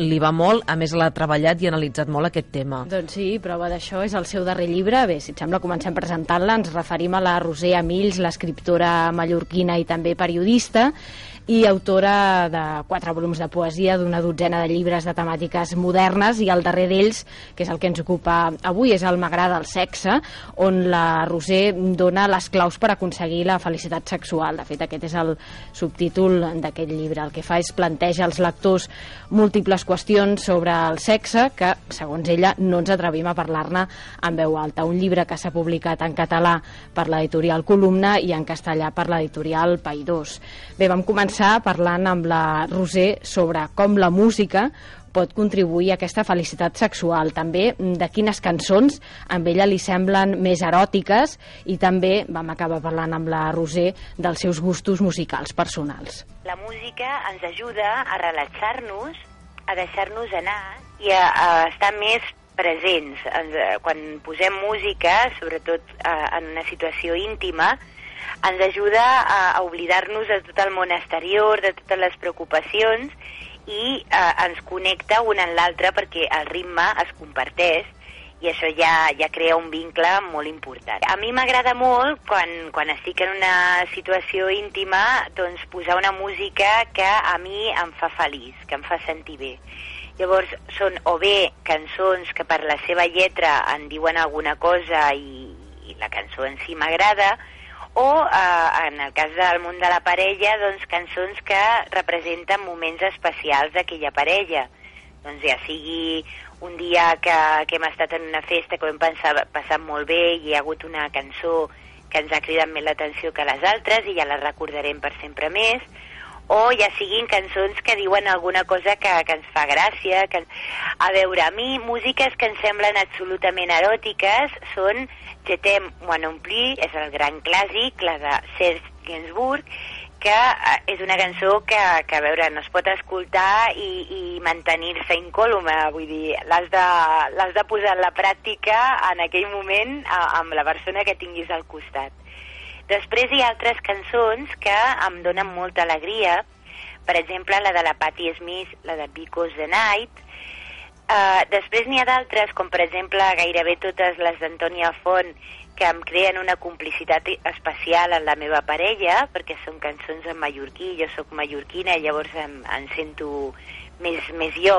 Li va molt, a més l'ha treballat i analitzat molt aquest tema. Doncs sí, prova d'això és el seu darrer llibre. Bé, si et sembla, comencem presentant-la. Ens referim a la Roser Amills, l'escriptora mallorquina i també periodista, i autora de quatre volums de poesia, d'una dotzena de llibres de temàtiques modernes i el darrer d'ells, que és el que ens ocupa avui, és el M'agrada el sexe, on la Roser dona les claus per aconseguir la felicitat sexual. De fet, aquest és el subtítol d'aquest llibre. El que fa és planteja als lectors múltiples qüestions sobre el sexe que, segons ella, no ens atrevim a parlar-ne en veu alta. Un llibre que s'ha publicat en català per l'editorial Columna i en castellà per l'editorial Paidós. Bé, vam començar parlant amb la Roser sobre com la música pot contribuir a aquesta felicitat sexual, també de quines cançons amb ella li semblen més eròtiques i també vam acabar parlant amb la Roser dels seus gustos musicals personals. La música ens ajuda a relaxar-nos, a deixar-nos anar i a, a estar més presents. Quan posem música, sobretot eh, en una situació íntima, ens ajuda a, a oblidar-nos de tot el món exterior, de totes les preocupacions i eh, ens connecta un en l'altre perquè el ritme es comparteix i això ja, ja crea un vincle molt important. A mi m'agrada molt, quan, quan estic en una situació íntima, doncs posar una música que a mi em fa feliç, que em fa sentir bé. Llavors, són o bé cançons que per la seva lletra en diuen alguna cosa i, i la cançó en si m'agrada, o eh, en el cas del món de la parella, doncs cançons que representen moments especials d'aquella parella. Doncs ja sigui un dia que, que hem estat en una festa que ho hem pensat, passat molt bé i hi ha hagut una cançó que ens ha cridat més l'atenció que les altres i ja la recordarem per sempre més, o ja siguin cançons que diuen alguna cosa que, que ens fa gràcia. Que... A veure, a mi músiques que em semblen absolutament eròtiques són Je t'aime plus, és el gran clàssic, la de Serge Gainsbourg, que eh, és una cançó que, que a veure, no es pot escoltar i, i mantenir-se incòlume, vull dir, l'has de, de posar en la pràctica en aquell moment amb la persona que tinguis al costat. Després hi ha altres cançons que em donen molta alegria, per exemple, la de la Patti Smith, la de Because the Night, Uh, després n'hi ha d'altres, com per exemple gairebé totes les d'Antònia Font, que em creen una complicitat especial en la meva parella, perquè són cançons en mallorquí, jo sóc mallorquina llavors em, em sento més, més jo,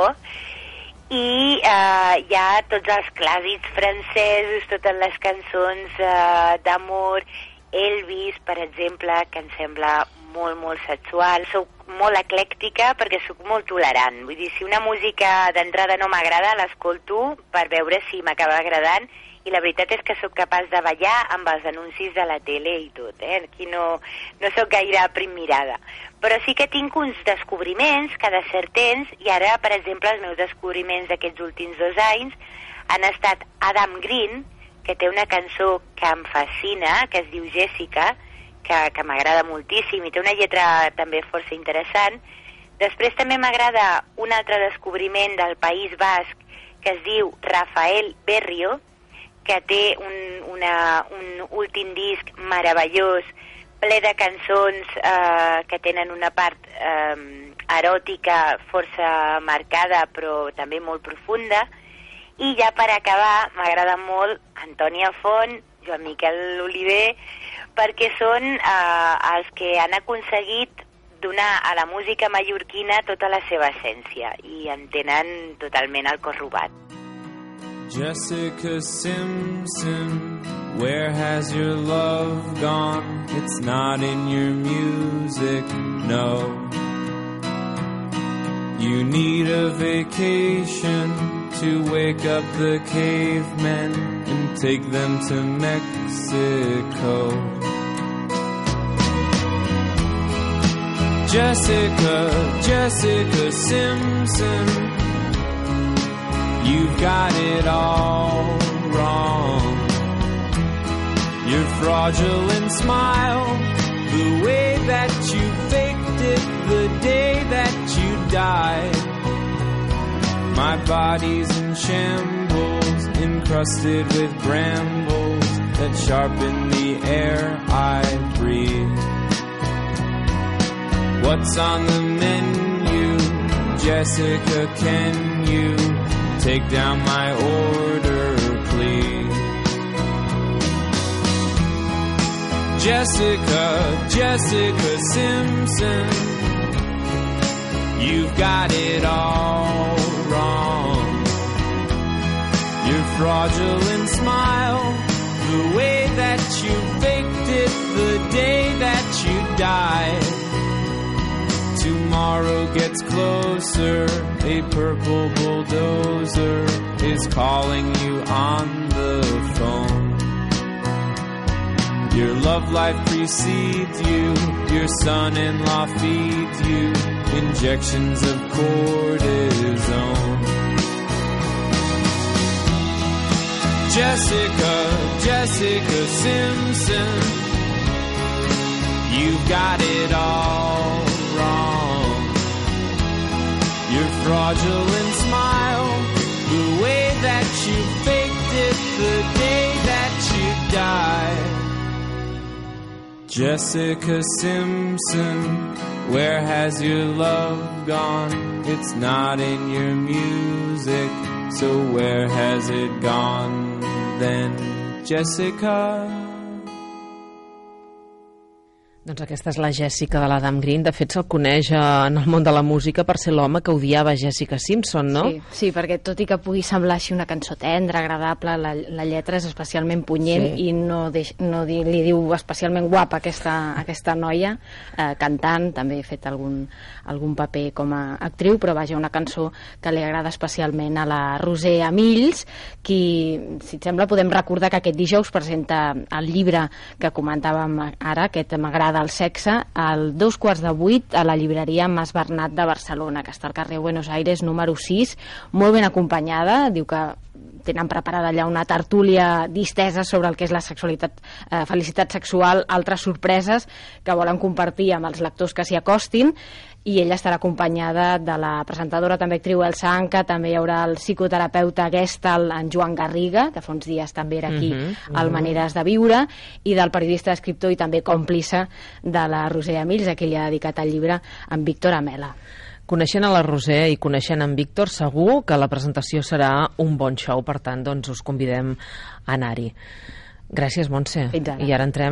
i uh, hi ha tots els clàssics francesos, totes les cançons uh, d'amor, Elvis, per exemple, que em sembla molt, molt sexual. Soc molt eclèctica perquè sóc molt tolerant. Vull dir, si una música d'entrada no m'agrada, l'escolto per veure si m'acaba agradant i la veritat és que sóc capaç de ballar amb els anuncis de la tele i tot, eh? Aquí no, no sóc gaire primirada. Però sí que tinc uns descobriments cada cert temps i ara, per exemple, els meus descobriments d'aquests últims dos anys han estat Adam Green, que té una cançó que em fascina, que es diu Jessica, que, que m'agrada moltíssim i té una lletra també força interessant. Després també m'agrada un altre descobriment del País Basc que es diu Rafael Berrio, que té un, una, un últim disc meravellós, ple de cançons eh, que tenen una part eh, eròtica força marcada però també molt profunda. I ja per acabar, m'agrada molt Antònia Font, Joan Miquel Oliver, perquè són eh, els que han aconseguit donar a la música mallorquina tota la seva essència i en tenen totalment el cos robat. Jessica Simpson, where has your love gone? It's not in your music, no. You need a vacation to wake up the cavemen take them to Mexico. Jessica, Jessica Simpson, You've got it all wrong. Your fraudulent smile, the way that you faked it the day that you died. My body's in shambles, encrusted with brambles that sharpen the air I breathe. What's on the menu? Jessica, can you take down my order, please? Jessica, Jessica Simpson, you've got it all fraudulent smile, the way that you faked it the day that you died. Tomorrow gets closer, a purple bulldozer is calling you on the phone. Your love life precedes you, your son in law feeds you injections of cortisone. Jessica, Jessica Simpson, you've got it all wrong. Your fraudulent smile, the way that you faked it the day that you died. Jessica Simpson, where has your love gone? It's not in your music, so where has it gone then, Jessica? Doncs aquesta és la Jessica de l'Adam Green. De fet, se'l coneix eh, en el món de la música per ser l'home que odiava Jessica Simpson, no? Sí, sí, perquè tot i que pugui semblar així una cançó tendra, agradable, la, la lletra és especialment punyent Sí. i no, deix, no di, li diu especialment guapa aquesta, aquesta noia, eh, cantant, també ha fet algun, algun paper com a actriu, però vaja, una cançó que li agrada especialment a la Roser Amills, qui, si et sembla, podem recordar que aquest dijous presenta el llibre que comentàvem ara, aquest M'agrada el sexe, al dos quarts de vuit a la llibreria Mas Bernat de Barcelona, que està al carrer Buenos Aires número 6, molt ben acompanyada, diu que tenen preparada allà una tertúlia distesa sobre el que és la sexualitat, eh, felicitat sexual, altres sorpreses que volen compartir amb els lectors que s'hi acostin i ella estarà acompanyada de la presentadora també actriu Elsa Anca, també hi haurà el psicoterapeuta Gestal, en Joan Garriga, que fa uns dies també era aquí Mhm, al Maneres de Viure, i del periodista, escriptor i també còmplice de la Roser Amils, a qui li ha dedicat el llibre, en Víctor Amela. Coneixent a la Roser i coneixent en Víctor, segur que la presentació serà un bon show, per tant, doncs us convidem a anar-hi. Gràcies, Montse. I ara entrem